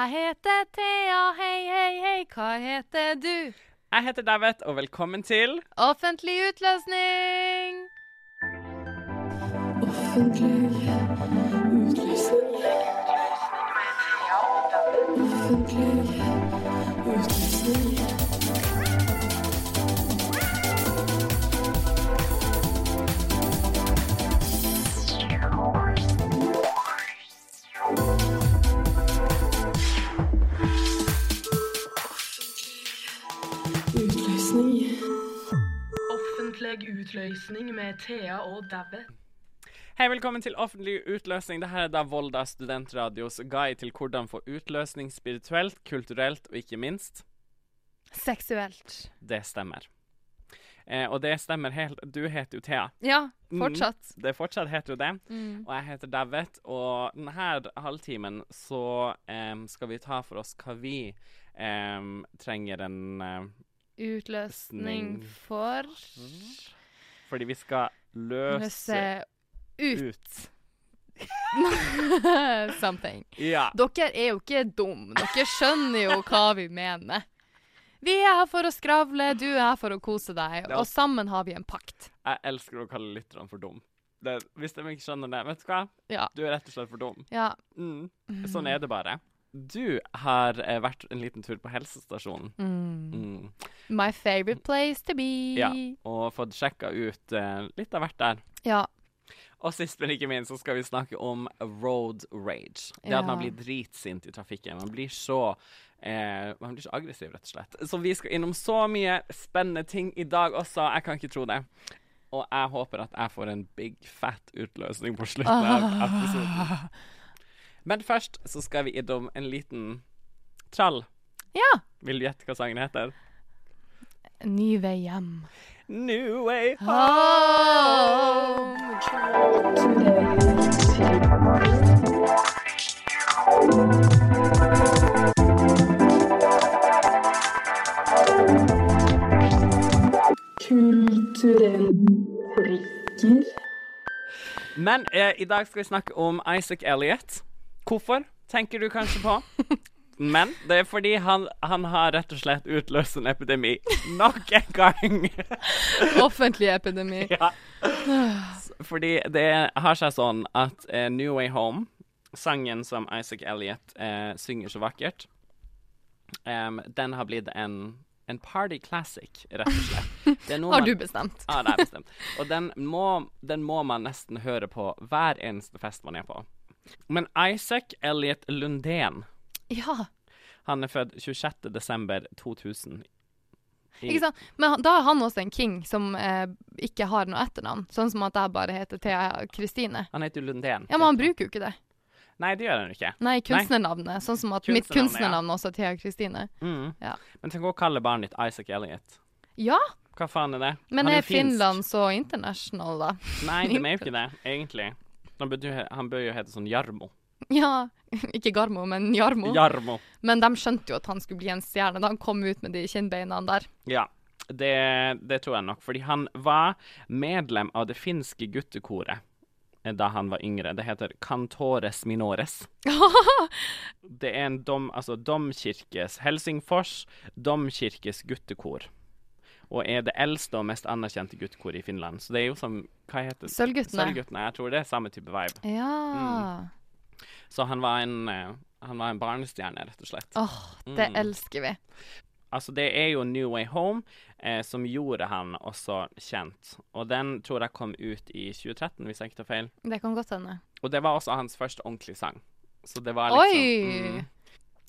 Jeg heter Thea, hei, hei, hei. Hva heter du? Jeg heter David, og velkommen til Offentlig utløsning. Offentlig Offentlig utløsning med Thea og Dabbe. Hei, velkommen til Offentlig utløsning. Dette er da Volda studentradios guide til hvordan få utløsning spirituelt, kulturelt og ikke minst Seksuelt. Det stemmer. Eh, og det stemmer helt Du heter jo Thea. Ja, fortsatt. Det fortsatt heter jo det. Mm. Og jeg heter David, og denne halvtimen så eh, skal vi ta for oss hva vi eh, trenger en eh, Utløsning for Fordi vi skal løse Løse ut. ut. Something. Ja. Dere er jo ikke dum. Dere skjønner jo hva vi mener. Vi er her for å skravle, du er her for å kose deg, og sammen har vi en pakt. Jeg elsker å kalle lytterne for dum. Det, hvis de ikke skjønner det, vet du hva? Ja. Du er rett og slett for dum. Ja. Mm. Sånn er det bare. Du har eh, vært en liten tur på helsestasjonen. Mm. Mm. My favorite place to be. Ja. Og fått sjekka ut eh, litt av hvert der. Ja. Og sist, men ikke minst, så skal vi snakke om road rage. Det at man blir dritsint i trafikken. Man blir så eh, Man blir så aggressiv, rett og slett. Så vi skal innom så mye spennende ting i dag også. Jeg kan ikke tro det. Og jeg håper at jeg får en big fat utløsning på slutten av episoden. Men først så skal vi innom en liten trall. Ja. Vil du gjette hva sangen heter? Ny vei hjem. New Way Home. Kulturell prikker. Men eh, i dag skal vi snakke om Isaac Elliot. Hvorfor, tenker du kanskje på? Men det er fordi han, han har rett og slett utløst en epidemi nok en gang. Offentlig epidemi. ja. Fordi det har seg sånn at eh, New Way Home, sangen som Isaac Elliot eh, synger så vakkert, um, den har blitt en, en party classic, rett og slett. Har du bestemt? Ja, det er bestemt. Og den må, den må man nesten høre på hver eneste fest man er på. Men Isaac Elliot Lundén, Ja. han er født 26. desember 2000. Ikke sant? Men han- da er han også en king som eh, ikke har noe etternavn. Sånn som at jeg bare heter Thea Kristine. Han heter jo Lundén. Ja, men han bruker jo ikke det. Nei, det gjør han jo ikke. Nei, kunstnernavnet. Sånn som at mitt kunstnernavn ja. også er Thea Kristine. Mm. Ja. Men tenk å kalle barnet ditt Isaac Elliot. Ja, Hva faen er det? men Han er er. Finland så international, da? Nei, de er jo ikke det, egentlig. Han bør, jo han bør jo hete sånn Jarmo. Ja. Ikke Garmo, men Jarmo. Jarmo. Men de skjønte jo at han skulle bli en stjerne da han kom ut med de kinnbeina der. Ja, det, det tror jeg nok. Fordi han var medlem av det finske guttekoret eh, da han var yngre. Det heter Cantores Minores. Det er en dom, altså domkirkes Helsingfors domkirkes guttekor. Og er det eldste og mest anerkjente guttkoret i Finland. Så det er jo som Hva heter det? Sølvguttene. Sølvguttene. Jeg tror det er samme type vibe. Ja. Mm. Så han var en, eh, han var en barnestjerne, rett og slett. Åh, det Mm. elsker vi. Altså, det er jo New Way Home eh, som gjorde han også kjent. Og den tror jeg kom ut i 2013, hvis jeg ikke tar feil. Det kan godt hende. Og det var også hans første ordentlige sang. Så det var liksom Oi! mm,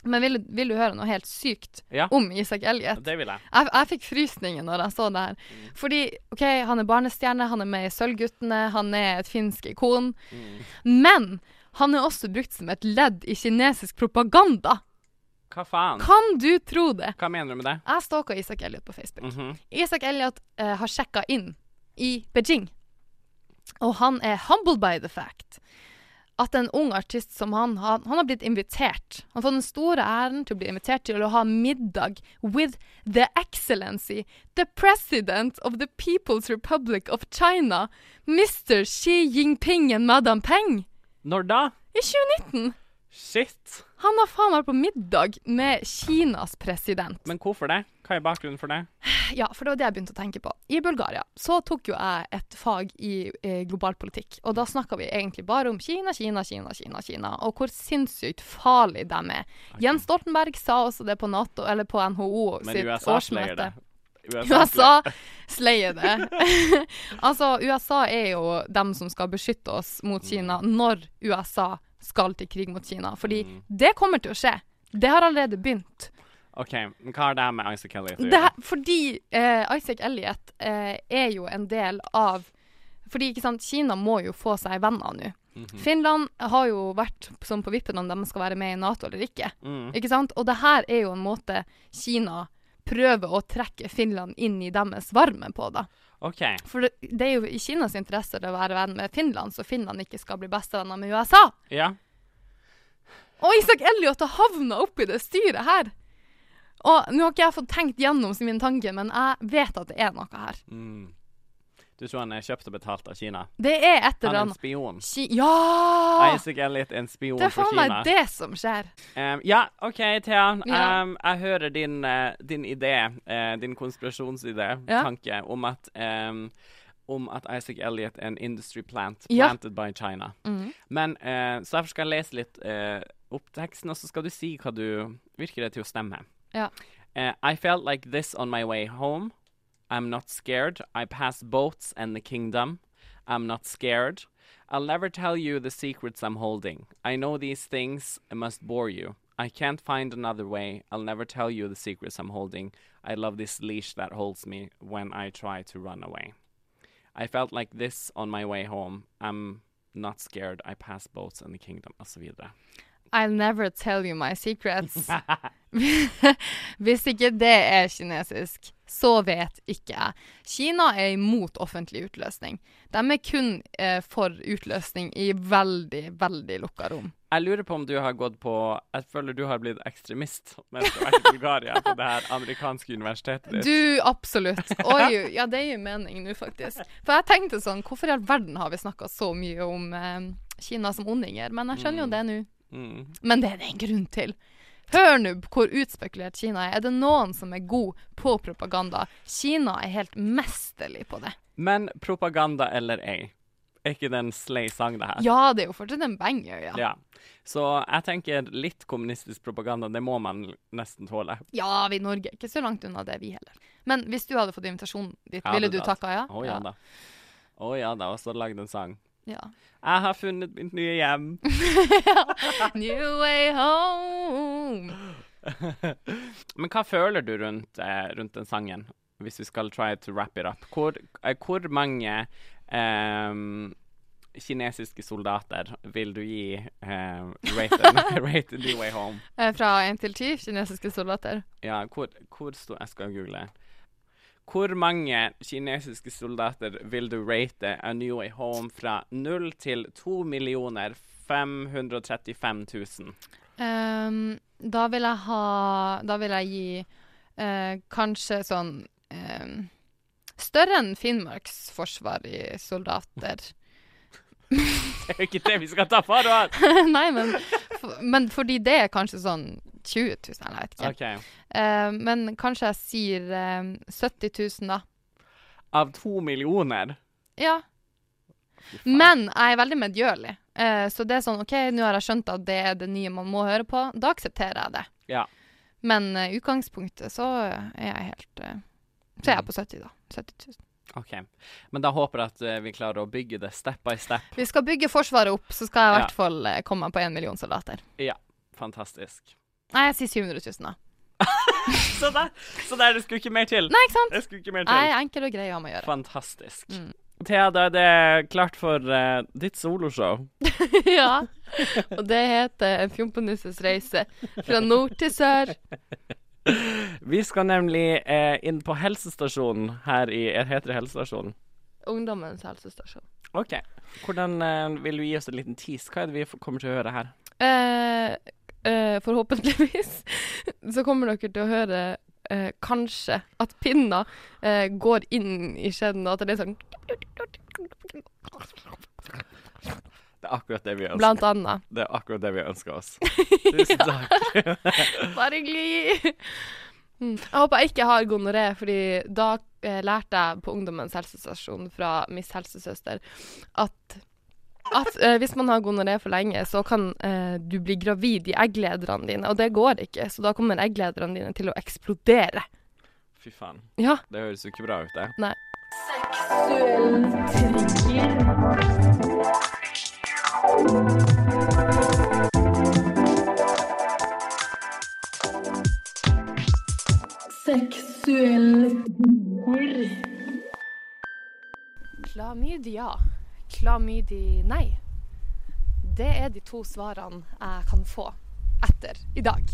Men vil, vil du høre noe helt sykt Ja. om Isak Elliot? Det vil jeg. Jeg, jeg fikk frysninger når jeg så det her. Mm. Fordi OK, han er barnestjerne, han er med i Sølvguttene, han er et finsk ikon. Mm. Men han er også brukt som et ledd i kinesisk propaganda. Hva faen? Kan du tro det? Hva mener du med det? Jeg stalka Isak Elliot på Facebook. Mhm. Isak Elliot uh, har sjekka inn i Beijing, og han er humbled by the fact at en ung artist som han, han, han har blitt invitert. Han har fått den store æren til å bli invitert til å ha middag with the excellency, the president of the People's Republic of China, Mr. Xi Jinping and Madam Peng, Når da? i 2019. Shit. Han har faen vært på middag med Kinas president. Men hvorfor det? Hva er bakgrunnen for det? Ja, for det var det jeg begynte å tenke på. I Bulgaria så tok jo jeg et fag i eh, global politikk, og da snakka vi egentlig bare om Kina, Kina, Kina, Kina, Kina, og hvor sinnssykt farlig de er. Jens Stoltenberg sa også det på NATO, eller på NHO Men sitt USA årsmøte. det. USA sleier det. altså, USA er jo dem som skal beskytte oss mot Kina når USA skal til krig mot Kina. Fordi Mm. det kommer til å skje. Det har allerede begynt. OK, men hva har det med Isaac Elliot å gjøre? fordi eh, Isaac Elliot eh, er jo en del av Fordi ikke sant, Kina må jo få seg venner nå. Mhm. Finland har jo vært sånn på vippen om de skal være med i Nato eller ikke. Mm. Ikke sant? Og det her er jo en måte Kina prøver å trekke Finland inn i deres varme på, da. OK. For det, det er jo i Kinas interesse å være venn med Finland, så Finland ikke skal bli bestevenner med USA. Ja. Og Isak Elliot har havna oppi det styret her. Og nå har ikke jeg fått tenkt gjennom mine tanke, men jeg vet at det er noe her. Mm. Du tror han er kjøpt og betalt av Kina? Det er et Han eller er en spion. Ja! Isaac Elliot er en spion Det er for faen meg det som skjer. Um, ja, OK, Thea. Ja. Um, jeg hører din, uh, din idé, uh, din konspirasjonsidé, Ja. tanke, om at um, om at Isaac Elliot er en industry plant Ja. planted by China. Mm. Men uh, Så derfor skal jeg lese litt uh, opp teksten, og så skal du si hva du virker det til å stemme. Ja. Uh, I felt like this on my way home. I'm not scared. I pass boats and the kingdom. I'm not scared. I'll never tell you the secrets I'm holding. I know these things must bore you. I can't find another way. I'll never tell you the secrets I'm holding. I love this leash that holds me when I try to run away. I felt like this on my way home. I'm not scared. I pass boats and the kingdom, osv. I'll never tell you my secrets. Hvis ikke det er kinesisk, så vet ikke jeg. Kina er imot offentlig utløsning. De er kun eh, for utløsning i veldig, veldig lukka rom. Jeg lurer på om du har gått på Jeg føler du har blitt ekstremist mens du har vært i Bulgaria, på det her amerikanske universitetet ditt. Du, absolutt. Oi, ja, det gir mening nå, faktisk. For jeg tenkte sånn, hvorfor i all verden har vi snakka så mye om eh, Kina som ondinger? Men jeg skjønner jo det nå. Mm. Men det er det en grunn til. Hør nå hvor utspekulert Kina er. Er det noen som er god på propaganda? Kina er helt mesterlig på det. Men propaganda eller ei, er ikke det en slay sang, det her? Ja, det er jo fortsatt en banger, ja. Ja. Så jeg tenker litt kommunistisk propaganda, det må man nesten tåle. Ja, vi i Norge er ikke så langt unna det, vi heller. Men hvis du hadde fått invitasjonen ditt, Ja, ville du takka ja? Å ja da. Å ja da, og så lagd en sang. Ja. Jeg har funnet mitt nye hjem. New way home. Men hva føler du rundt, eh, rundt den sangen, hvis vi skal try to wrap it up? Hvor, eh, hvor mange eh, kinesiske soldater vil du gi eh, rate, New Way Home? Eh, Fra én til ti kinesiske soldater. Ja, hvor, hvor stor Jeg skal google. Hvor mange kinesiske soldater vil du rate A New Way Home fra 0 til 2 535 000? Um, da vil jeg ha Da vil jeg gi uh, kanskje sånn um, Større enn Finnmarks forsvar i soldater. Det er jo ikke det vi skal ta for oss! Nei, men, for, men fordi det er kanskje sånn 20 000, eller jeg vet ikke. Okay. Uh, men kanskje jeg sier uh, 70 000, da. Av to millioner? Ja. Men jeg er veldig medgjørlig. Uh, så det er sånn OK, nå har jeg skjønt at det er det nye man må høre på. Da aksepterer jeg det. Ja. Men i utgangspunktet så er jeg helt eh, Så er jeg på 70, da. 70 000. OK. Men da håper jeg at uh, vi klarer å bygge det step by step. Vi skal bygge Forsvaret opp, så skal jeg i Ja. hvert fall uh, komme på én million soldater. Ja. Fantastisk. Nei, jeg sier 700 000, da. Så der, så der det skulle ikke mer til. Nei, ikke sant? Det skulle ikke mer til. Nei, enkel og grei å ha med å gjøre. Fantastisk. Mm. Thea, da er det klart for uh, ditt soloshow. ja. Og det heter En fjompenisses reise fra nord til sør. Vi skal nemlig eh, inn på helsestasjonen her i Heter det helsestasjonen? Ungdommens helsestasjon. OK. Hvordan eh, vil du gi oss en liten tease? Hva er det vi kommer til å høre her? Eh, eh, forhåpentligvis så kommer dere til å høre eh, kanskje at pinna eh, går inn i skjeden, og at det er sånn Det er akkurat det vi ønsker. blant annet. Det er akkurat det vi ønsker oss. Tusen takk. Bare hyggelig. Mm. Jeg håper jeg ikke har gonoré, fordi da eh, lærte jeg på Ungdommens helsestasjon fra Miss Helsesøster at, at eh, hvis man har gonoré for lenge, så kan eh, du bli gravid i egglederne dine, og det går ikke. Så da kommer egglederne dine til å eksplodere. Fy faen. Ja. Det høres jo ikke bra ut, det. Nei. Seksuell trigger. Seksuell trigger. Klamydia. Klamydi nei. Det er de to svarene jeg kan få etter i dag.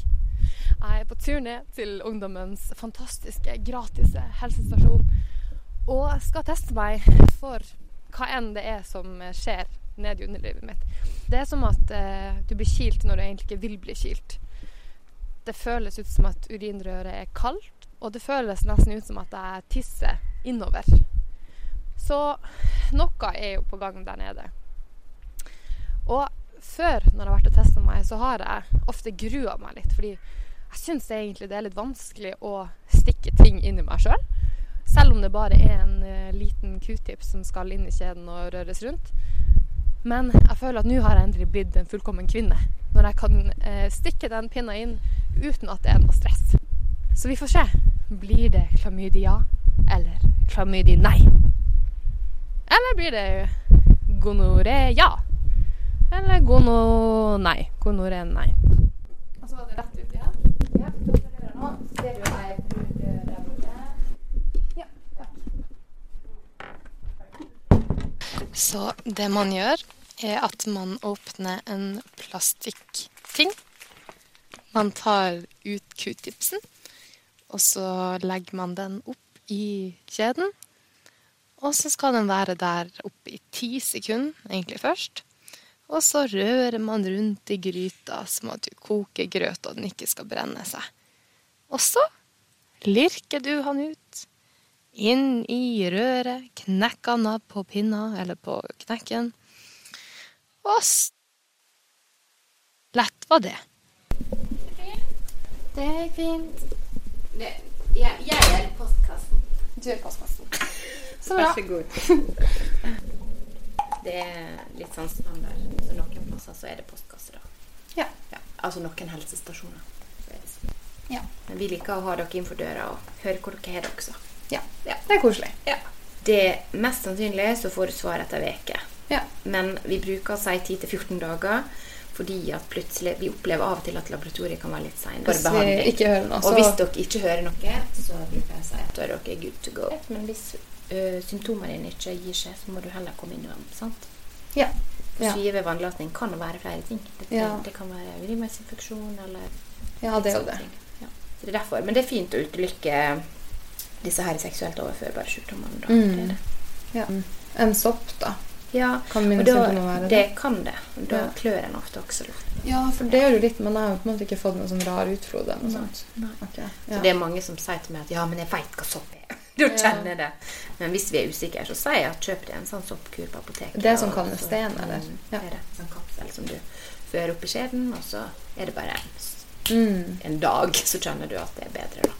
Jeg er på tur ned til ungdommens fantastiske, gratis helsestasjon og skal teste meg for hva enn det er som skjer ned i underlivet mitt. Det er som at eh, du blir kilt når du egentlig ikke vil bli kilt. Det føles ut som at urinrøret er kaldt, og det føles nesten ut som at jeg tisser innover. Så noe er jo på gang der nede. Og før, når jeg har vært og testa meg, så har jeg ofte grua meg litt. Fordi jeg syns egentlig det er litt vanskelig å stikke ting inn i meg sjøl. Selv om det bare er en uh, liten q-tips som skal inn i kjeden og røres rundt. Men jeg føler at nå har jeg endelig blitt en fullkommen kvinne. Når jeg kan uh, stikke den pinna inn uten at det er noe stress. Så vi får se. Blir det klamydia eller klamydi nei? Eller blir det gonoré ja? Eller gono nei? Gonoré nei. Og så var det rett uti her. Ja, nå ser borte. Ja, Så det man gjør, er at man åpner en plastikkting. Man tar ut q-tipsen, og så legger man den opp i kjeden. Og så skal den være der oppe i ti sekunder, egentlig først. Og så rører man rundt i gryta som at du koker grøt og den ikke skal brenne seg. Og så lirker du han ut. Inn i røret, knekker han av på pinna, eller på knekken. Og s- lett var det. Det er fint. Det, jeg, jeg er postkassen. Du er postkassen. Så bra. Vær så god. Det er litt sånn standard. Så noen plasser så er det postkasse, da. Ja. Altså noen helsestasjoner. Sånn. Ja. Men vi liker å ha dere innenfor døra og høre hvor dere har det også. Ja. Ja. Det er koselig. Ja. Det Mest sannsynlig så får du svar etter uke. Ja. Men vi bruker å si 10-14 dager. Fordi at plutselig Vi opplever av og til at laboratoriet kan være litt noe, Og hvis dere ikke hører noe, så bruker jeg å si at dere er good to go. Men hvis ø, symptomene dine ikke gir seg, så må du heller komme innom. sant? Ja. Ja. Syre ved vannlatning kan være flere ting. Det, Ja. det kan være urinveisinfeksjon eller Ja, det er jo det. Ja. Det er derfor. Men det er fint å utelukke disse her seksuelt overførbare sykdommene. Da. Mm. Det det. Ja. En sopp, da. Ja, Kan mine da, være det? det kan det. Da Ja. klør en ofte også. Da. Ja, for det gjør jo litt Men jeg har jo på en måte ikke fått noe sånn rar utflod eller noe sånt. Nei. Ok, Så ja. det er mange som sier til meg at ja, men jeg veit hva sopp er. Da kjenner jeg det. Men hvis vi er usikre, så sier jeg at kjøp deg en sånn soppkur på apoteket. Det som kalles kan med så- sten, eller? Ja. Er det. Sånn kapsel som du fører opp i skjeden, og så er det bare en, Mm. en dag, så kjenner du at det er bedre, da.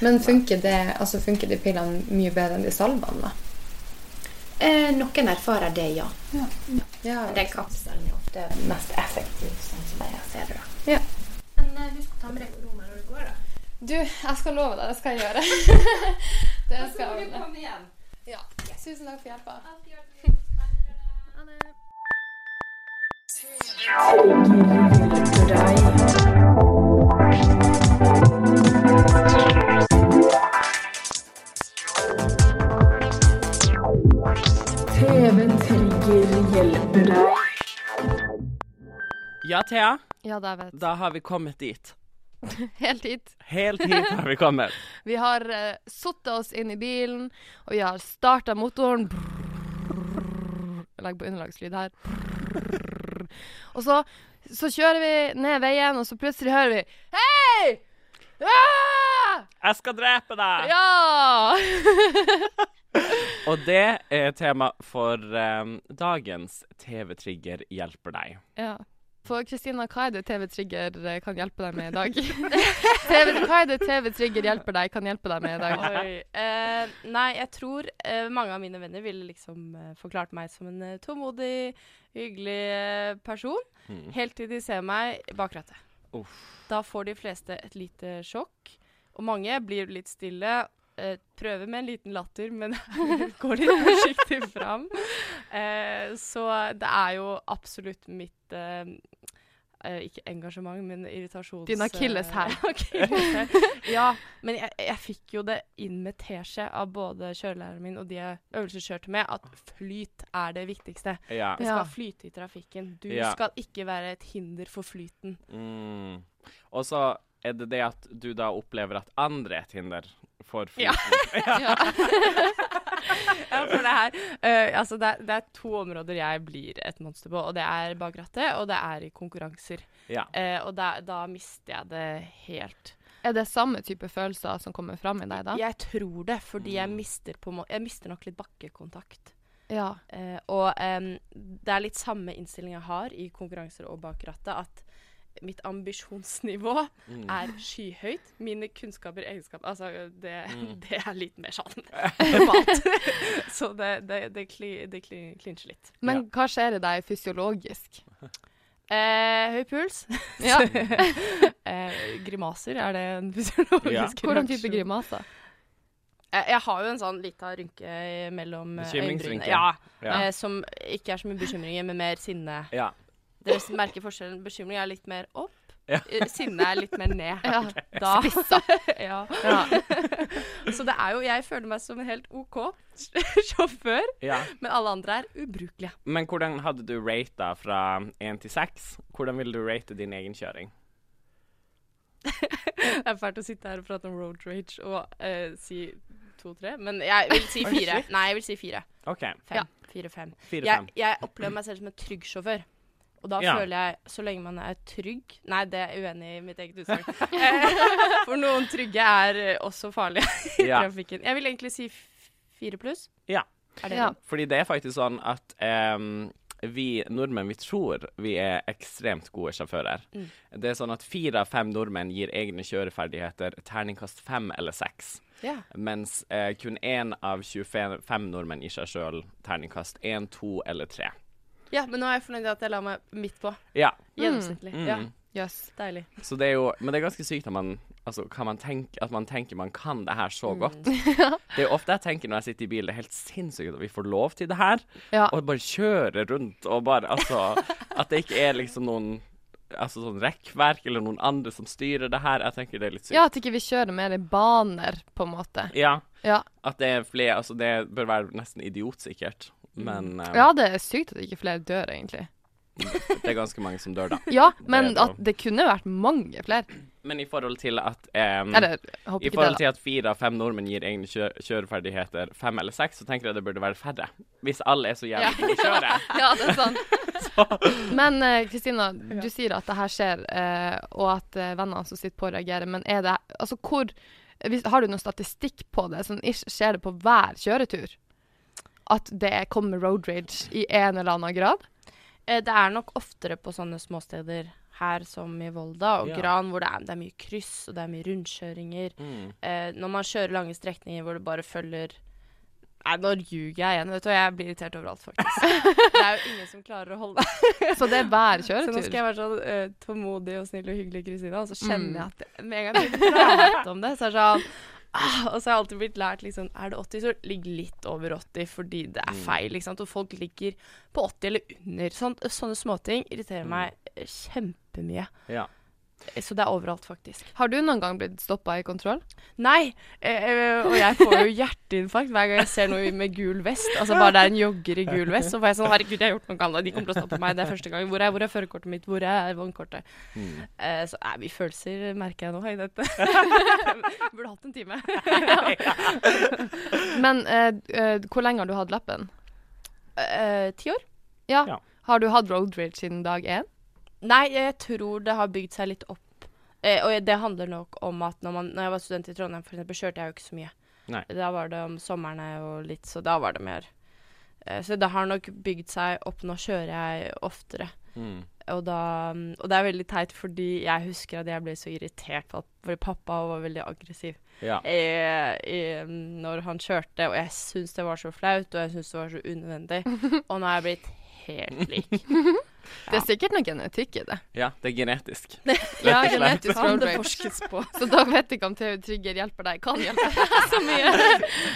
Men funker, det, altså funker de pillene mye bedre enn de salvene, da? Eh, noen erfarer det, ja. Ja. Den kapselen er ofte mest effektiv, sånn som jeg ser det. Ja. Men eh, husk å ta med deg kondomer når du går, da. Du, jeg skal love deg, det skal jeg gjøre. det skal jeg. igjen. Ja. Tusen takk for hjelpa. TV-trigger hjelper deg. Ja, Thea, Ja, David. vet da har vi kommet dit. Helt hit. Helt hit har vi kommet. Vi har uh, satt oss inn i bilen, og vi har starta motoren. Jeg legger på underlagslyd her. Og så, så kjører vi ned veien, og så plutselig hører vi Hei! Ah! Jeg skal drepe deg! Ja! Og det er tema for um, dagens TV-trigger hjelper deg. ja. For Kristina, hva er det TV-trigger eh, kan hjelpe deg med i dag? TV, hva er det TV-trigger hjelper deg kan hjelpe deg med i dag? Oi. Eh, nei, jeg tror uh, mange av mine venner ville liksom uh, forklart meg som en tålmodig, hyggelig person. Mm. Helt til de ser meg bak rattet. Da får de fleste et lite sjokk. Og mange blir litt stille. Eh, prøver med en liten latter, men går litt forsiktig fram. Eh, så det er jo absolutt mitt eh, eh, Ikke engasjement, men irritasjons... Din akilleshæl. akilleshæl. ja, men jeg, jeg fikk jo det inn med teskje av både kjørelæreren min og de jeg øvelseskjørte med, at flyt er det viktigste. Ja. Det skal flyte i trafikken. Du Ja. skal ikke være et hinder for flyten. Mm. Og så er det det at du da opplever at andre er et hinder for Ja. flyten. Ja. Ja, for det her uh, Altså, det er, det er to områder jeg blir et monster på, og det er bak rattet, og det er i konkurranser. Ja. Uh, og da, da mister jeg det helt. Er det samme type følelser som kommer fram i deg da? Jeg tror det, fordi jeg Mm. mister på må Jeg mister nok litt bakkekontakt. Ja. Uh, og um, det er litt samme innstilling jeg har i konkurranser og bak rattet, at mitt ambisjonsnivå Mm. er skyhøyt. Mine kunnskaper, egenskaper Altså, det, Mm. det er litt mer sånn normalt. Så det, det, det, kli, det kli, klinsjer litt. Men Ja. hva skjer i deg fysiologisk? Eh, høy puls. Ja. eh, grimaser, er det en fysiologisk Ja. Hvordan type reaksjon? grimaser? Jeg, jeg har jo en sånn lita rynke mellom øyebrynene. Ja, Ja. eh, som ikke er så mye bekymringer, men mer sinne. ja. Dere som merker forskjellen. Bekymring er litt mer opp. Ja. eh, Sinne er litt mer ned. Ja. Da. ja. Ja. Så det er jo Jeg føler meg som en helt OK sjåfør, ja. men alle andre er ubrukelige. Men hvordan hadde du rata fra én til seks? Hvordan ville du rate din egen kjøring? Det er fælt å sitte her og prate om road rage og uh, si to-tre, men jeg vil si fire. Nei, jeg vil si fire. OK. Fem. Ja. Fire-fem. Fire-fem. Jeg, jeg opplever meg selv som en trygg sjåfør. Og da Ja. føler jeg, så lenge man er trygg Nei, det er uenig i mitt eget utsagn. Eh, For noen trygge er eh, også farlige i Ja. trafikken. Jeg vil egentlig si fire pluss. Ja. Er det Ja. Fordi det er faktisk sånn at um, vi nordmenn, vi tror vi er ekstremt gode sjåfører. Mm. Det er sånn at fire av fem nordmenn gir egne kjøreferdigheter terningkast fem eller seks. Yeah. Mens eh, kun én av 25 nordmenn gir seg sjøl terningkast én, to eller tre. Ja, men nå er jeg fornøyd at jeg la meg midt på. Ja. Gjennomsnittlig. Mm. Ja, Yes. deilig. Så det er jo Men det er ganske sykt at man, altså, kan man tenke, at man tenker man kan det her så Mm. godt. Det er jo ofte jeg tenker når jeg sitter i bil, det er helt sinnssykt at vi får lov til det her. Ja. Og bare kjøre rundt og bare Altså At det ikke er liksom noen Altså sånn rekkverk eller noen andre som styrer det her. Jeg tenker det er litt sykt. ja, at ikke vi kjører mer i baner, på en måte. Ja. Ja. At det er flere Altså, det bør være nesten idiotsikkert. Men eh, ja, det er sykt at ikke flere dør, egentlig. det er ganske mange som dør, da. Ja, men det at det kunne vært mange flere. Men i forhold til at um, Eller, I forhold til at fire av fem nordmenn gir egne kjø kjøreferdigheter fem eller seks, så tenker jeg det burde være færre. Hvis alle er så jævlig gode å kjøre. Ja, det er sant. Men Kristina, Kristina, du sier at det her skjer, uh, og at uh, vennene som sitter på, reagerer. Men er det Altså, hvor hvis, Har du noe statistikk på det? Sånn, ish, skjer det på hver kjøretur? At det kommer road rage i en eller annen grad? Eh, Det er nok oftere på sånne småsteder her som i Volda og Ja. Gran, hvor det er, det er mye kryss og det er mye rundkjøringer. Mm. Eh, når man kjører lange strekninger hvor det bare følger Nei, nå ljuger jeg igjen, vet du. og Jeg blir irritert overalt, faktisk. det er jo ingen som klarer å holde Så det er hver Så nå skal jeg være sånn uh, tålmodig og snill og hyggelig, Kristina, og så kjenner Mm. jeg at det, med en gang jeg begynner å prate om det, så er det sånn ah, Og så har jeg alltid blitt lært liksom Er det 80, så ligg litt over 80 fordi det er Mm. feil. Ikke sant? Og folk ligger på 80 eller under. Sånt, sånne småting irriterer Mm. meg kjempemye. Ja. Så det er overalt, faktisk. Har du noen gang blitt stoppa i kontroll? Nei! Eh, eh, og jeg får jo hjerteinfarkt hver gang jeg ser noe med gul vest. Altså Bare det er en jogger i gul vest, så får jeg sånn Herregud, jeg har gjort noe galt. De kommer til å stoppe meg. Det er første gang. Hvor er, hvor er førerkortet mitt? Hvor er vognkortet? Mm. Eh, så er mye følelser merker jeg nå i dette. Burde hatt en time. Men eh, eh, hvor lenge har du hatt lappen? Eh, Ti år? Ja. Ja. Har du hatt road rage siden dag én? Nei, jeg tror det har bygd seg litt opp Eh, og det handler nok om at når, man, når jeg var student i Trondheim, for eksempel, kjørte jeg jo ikke så mye. Nei. Da var det om somrene og litt, så da var det mer. Eh, så det har nok bygd seg opp. Nå kjører jeg oftere. Mm. Og, da, og det er veldig teit, fordi jeg husker at jeg ble så irritert på at fordi pappa var veldig aggressiv Ja. I, i, når han kjørte, og jeg syns det var så flaut, og jeg syns det var så unødvendig. Og nå er jeg blitt helt lik. Det er sikkert noe genetikk i det. ja, det er genetisk. Ja, genetisk Kan det forskes på? Så da vet jeg ikke om TV Trigger hjelper deg. Kan hjelpe deg så mye.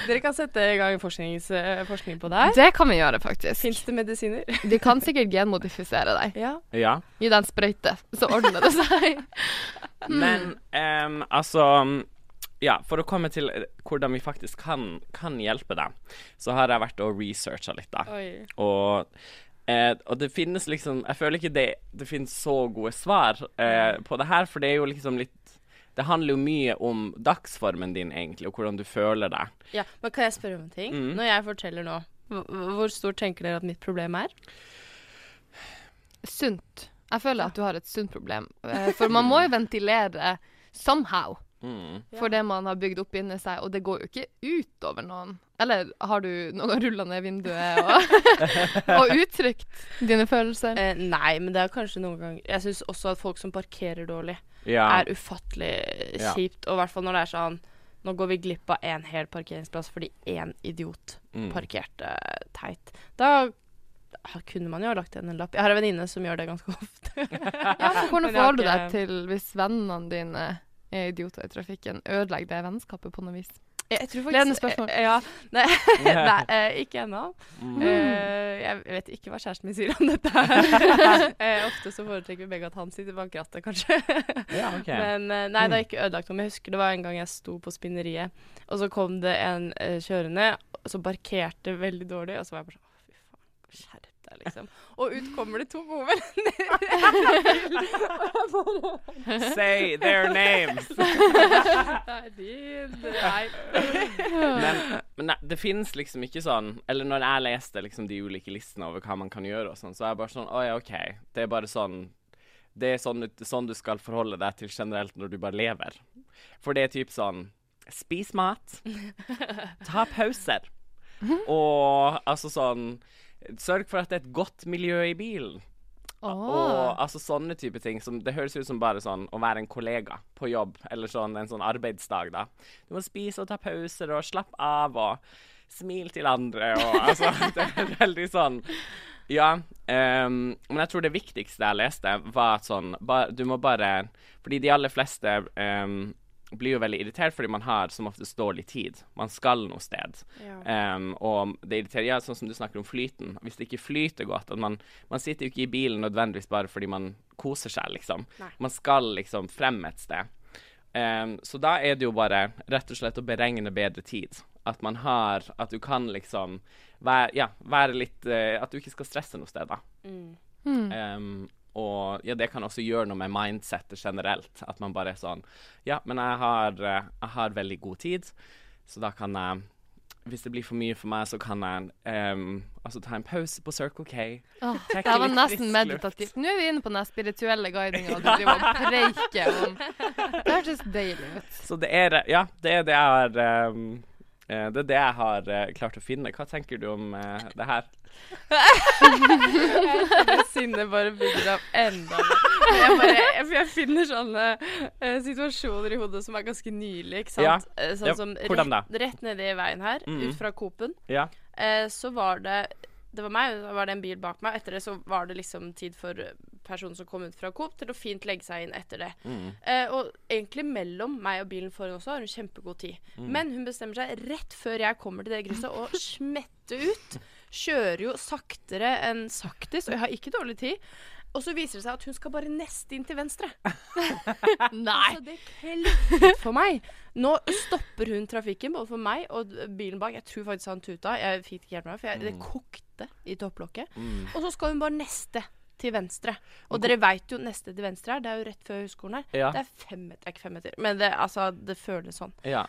Dere kan sette i gang eh, forskning på det her. Det kan vi gjøre, faktisk. Fins det medisiner? De kan sikkert genmodifisere deg. Ja. Ja. Gi deg en sprøyte, så ordner det seg. Men um, altså ja, For å komme til eh, hvordan vi faktisk kan, kan hjelpe deg, så har jeg vært og researcha litt, da. Oi. Og, eh, og det finnes liksom Jeg føler ikke det, det finnes så gode svar eh, på det her, for det er jo liksom litt Det handler jo mye om dagsformen din, egentlig, og hvordan du føler deg. Ja, men kan jeg spørre om en ting? Mm. Når jeg forteller nå, hvor stort tenker dere at mitt problem er? Sunt. Jeg føler at du har et sunt problem. Eh, For man må jo ventilere somehow Mm. for det man har bygd opp inni seg, og det går jo ikke ut over noen. Eller har du noen gang rulla ned vinduet og, og uttrykt dine følelser? Eh, nei, men det er kanskje noen ganger Jeg syns også at folk som parkerer dårlig, Ja. er ufattelig Ja. kjipt. Og i hvert fall når det er sånn Nå går vi glipp av en hel parkeringsplass fordi én idiot Mm. parkerte teit. Da kunne man jo ha lagt igjen en lapp. Jeg har en venninne som gjør det ganske ofte. Ja, for Hvordan forholder du deg til hvis vennene dine er idioter i trafikken? Ødelegger det vennskapet på noe vis? Jeg tror faktisk Ledende spørsmål. eh, Ja. Nei, nei eh, ikke ennå. Mm. Eh, jeg vet ikke hva kjæresten min sier om dette. her. Eh, ofte så foretrekker vi begge at han sitter bak rattet, kanskje. Ja, okay. Men eh, nei, det er ikke ødelagt noe. Men jeg husker det var en gang jeg sto på spinneriet, og så kom det en eh, kjørende som parkerte veldig dårlig, og så var jeg bare sånn fy faen, skjerp deg, liksom. Og ut kommer det to gode venner. Say their names. Nei, din, nei. Men, men nei, det finnes liksom ikke sånn Eller når jeg leste liksom de ulike listene over hva man kan gjøre og sånn, så er jeg bare sånn Å ja, OK. Det er bare sånn Det er sånn, sånn du skal forholde deg til generelt når du bare lever. For det er typ sånn Spis mat. Ta pauser. Og altså sånn Sørg for at det er et godt miljø i bilen. Og altså sånne type ting som Det høres ut som bare sånn å være en kollega på jobb, eller sånn en sånn arbeidsdag, da. Du må spise og ta pauser og slappe av og smil til andre og altså Det er veldig sånn Ja. um, men jeg tror det viktigste jeg leste, var sånn ba, Du må bare Fordi de aller fleste ehm, blir jo veldig irritert fordi man har som oftest dårlig tid. Man skal noe sted. Um, og det irriterer Ja, sånn som du snakker om flyten. Hvis det ikke flyter godt at man, man sitter jo ikke i bilen nødvendigvis bare fordi man koser seg, liksom. Nei. Man skal liksom frem et sted. Um, så da er det jo bare rett og slett å beregne bedre tid. At man har At du kan liksom være, ja, være litt uh, At du ikke skal stresse noe sted, da. Mm. Um, og ja, det kan også gjøre noe med mindsettet generelt. At man bare er sånn Ja, men jeg har, eh, jeg har veldig god tid, så da kan jeg Hvis det blir for mye for meg, så kan jeg um, altså ta en pause på Circle K. Oh, det var nesten meditativt. Nå er vi inne på den spirituelle guidinga du driver og preiker om. Det hørtes deilig ut. Så det er Ja, det er det jeg har eh, det er det jeg har eh, klart å finne. Hva tenker du om eh, det her? Sinnet bare bygger opp enda mer. Jeg, bare, jeg, jeg finner sånne uh, situasjoner i hodet som er ganske nylig. Ikke sant? Ja. Uh, Sånn Ja, som rett, rett nede i veien her, mm. ut fra Coop-en, Ja. uh, så var det det var meg, da var det en bil bak meg. Etter det så var det liksom tid for personen som kom ut fra Coop, til å fint legge seg inn etter det. Mm. Eh, og egentlig mellom meg og bilen foran også har hun kjempegod tid. Mm. Men hun bestemmer seg rett før jeg kommer til det krysset, å smette ut. Kjører jo saktere enn saktis, og jeg har ikke dårlig tid. Og så viser det seg at hun skal bare neste inn til venstre. Nei. Så det klikket for meg. Nå stopper hun trafikken, både for meg og bilen bak. Jeg tror faktisk han tuta. Jeg fikk ikke hjelp med meg, for jeg, det kokte i topplokket. Mm. Og så skal hun bare neste til venstre. Og dere veit jo neste til venstre her, det er jo rett før høyskolen her. Ja. Det er fem meter, er ikke fem meter, men det, altså, det føles sånn. ja.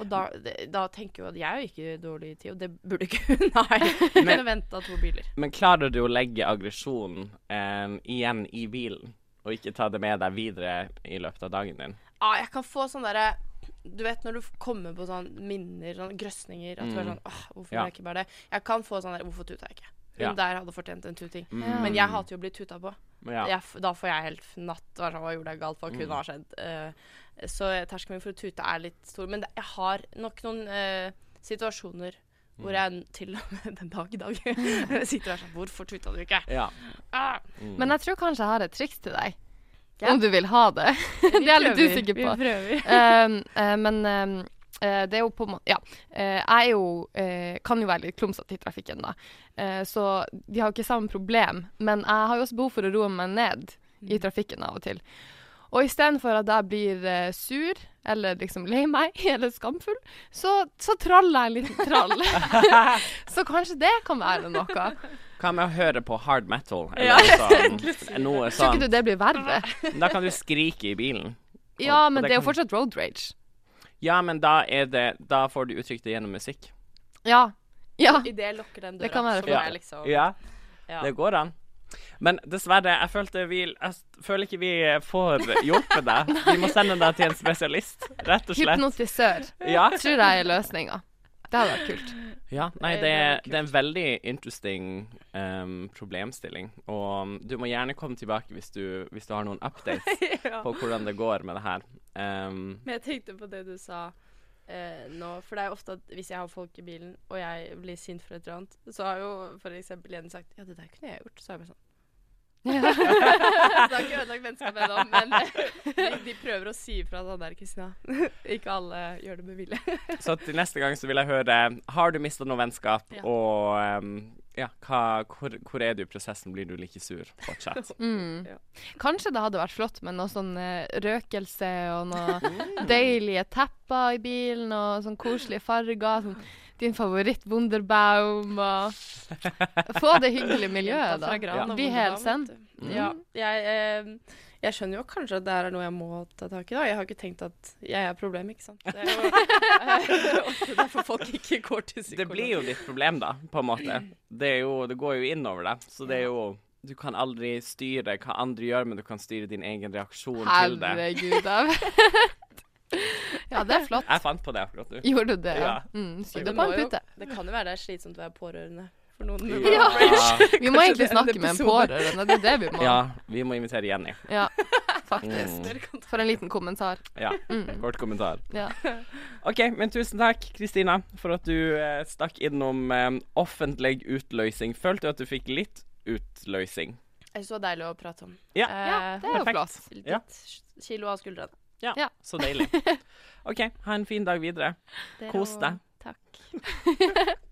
Og da, det, da tenker jo at jeg har ikke dårlig tid, og det burde ikke hun Nei, men, kunne venta to biler. Men klarer du å legge aggresjonen eh, igjen i bilen? Og ikke ta det med deg videre i løpet av dagen din. Ja, jeg kan få sånn derre Du vet når du kommer på sånn minner, sånn grøsninger At du er Mm. sånn Åh, hvorfor Ja. jeg ikke bare det? Jeg kan få sånn der Hvorfor tuta jeg ikke? Hun Ja. der hadde fortjent en tuting. Mm. Men jeg hater jo å bli tuta på. Ja. Jeg, da får jeg helt fnatt. er Sånn, Hva gjorde jeg galt? Hva kunne Mm. ha skjedd? Uh, så terskelen min for å tute er litt stor. Men det, jeg har nok noen uh, situasjoner hvor Mm. jeg til og med den dag i dag sitter og er sånn Hvorfor tuta du ikke? Ja. Ah, Mm. Men jeg tror kanskje jeg har et triks til deg. Ja. Om du vil ha det. det er jeg litt usikker på. Vi prøver. Um, uh, men um, eh, det er jo på en måte Ja. Uh, jeg er jo kan jo være litt klumsete i trafikken, da. Så vi har jo ikke samme problem. Men jeg har jo også behov for å roe meg ned i trafikken av og til. Og istedenfor at jeg blir eh, sur, eller liksom lei meg, eller skamfull, så, så traller jeg en liten trall. så kanskje det kan være noe. Hva med å høre på hard metal? Ja, Eller sånn, noe Tror sånn. ikke du det blir verre? Da kan du skrike i bilen. Ja, men det det er jo kan- fortsatt road rage. Ja, men da er det Da får du uttrykt det gjennom musikk. Ja. Ja. I det lukker den døra, Det kan være så må jeg liksom Ja, ja. det går an. Men dessverre, jeg følte vi Jeg føler ikke vi får hjulpet deg. Vi må sende deg til en spesialist, rett og slett. Hypnotisør. Ja. Tror jeg er løsninga. Det hadde vært kult. Ja, nei, Det det, er det en veldig interesting um, problemstilling. Og du må gjerne komme tilbake hvis du, hvis du har noen updates ja. på hvordan det går med det her. Um, Men jeg tenkte på det du sa eh, nå, for det er jo ofte at hvis jeg har folk i bilen, og jeg blir sint for et eller annet, så har jo for eksempel Jenny sagt Ja, det der kunne jeg gjort. Så er jeg bare sånn Så det har ikke ødelagt vennskapet ennå, men de, de prøver å si ifra sånn der, Kristina. ikke alle gjør det med vilje. så til neste gang så vil jeg høre Har du mista noe vennskap, Ja. og um, ja, hva, hvor, hvor er du i prosessen? Blir du like sur fortsatt? Mm. Ja. Kanskje det hadde vært flott med noe sånn eh, røkelse og noe deilige tepper i bilen og sånn koselige farger. Sånn din favoritt Wunderbaum og Få det hyggelige miljøet, da. Bli vet du. Ja, jeg, eh, jeg skjønner jo kanskje at det her er noe jeg må ta tak i. da. Jeg har ikke tenkt at jeg er problemet, ikke sant. Det er jo ofte derfor folk ikke går til psykolog. Det blir jo ditt problem, da, på en måte. Det, er jo, det går jo innover deg. Så det er jo Du kan aldri styre hva andre gjør, men du kan styre din egen reaksjon til det. Herregud, jeg vet. Ja, det er flott. Jeg fant på det akkurat nå. Gjorde du det? Ja. Mm, det, det, opp en jo, det kan jo være det er slitsomt å være pårørende for noen. Ja. Ja. Vi må egentlig snakke med en pårørende. Det er det vi må. ja, vi må invitere Jenny. Ja, faktisk. Mm. For en liten kommentar. Ja, Mm. kort kommentar. Ja. OK, men tusen takk, Kristina, for at du eh, stakk innom eh, offentlig utløsing. Følte du at du fikk litt utløsing? Det er så deilig å prate om. Ja. Ja, det er jo perfekt. flott. Litt Ja. kilo av skuldrene. Ja, Ja. så deilig. OK, ha en fin dag videre. Dere Kos deg. Takk.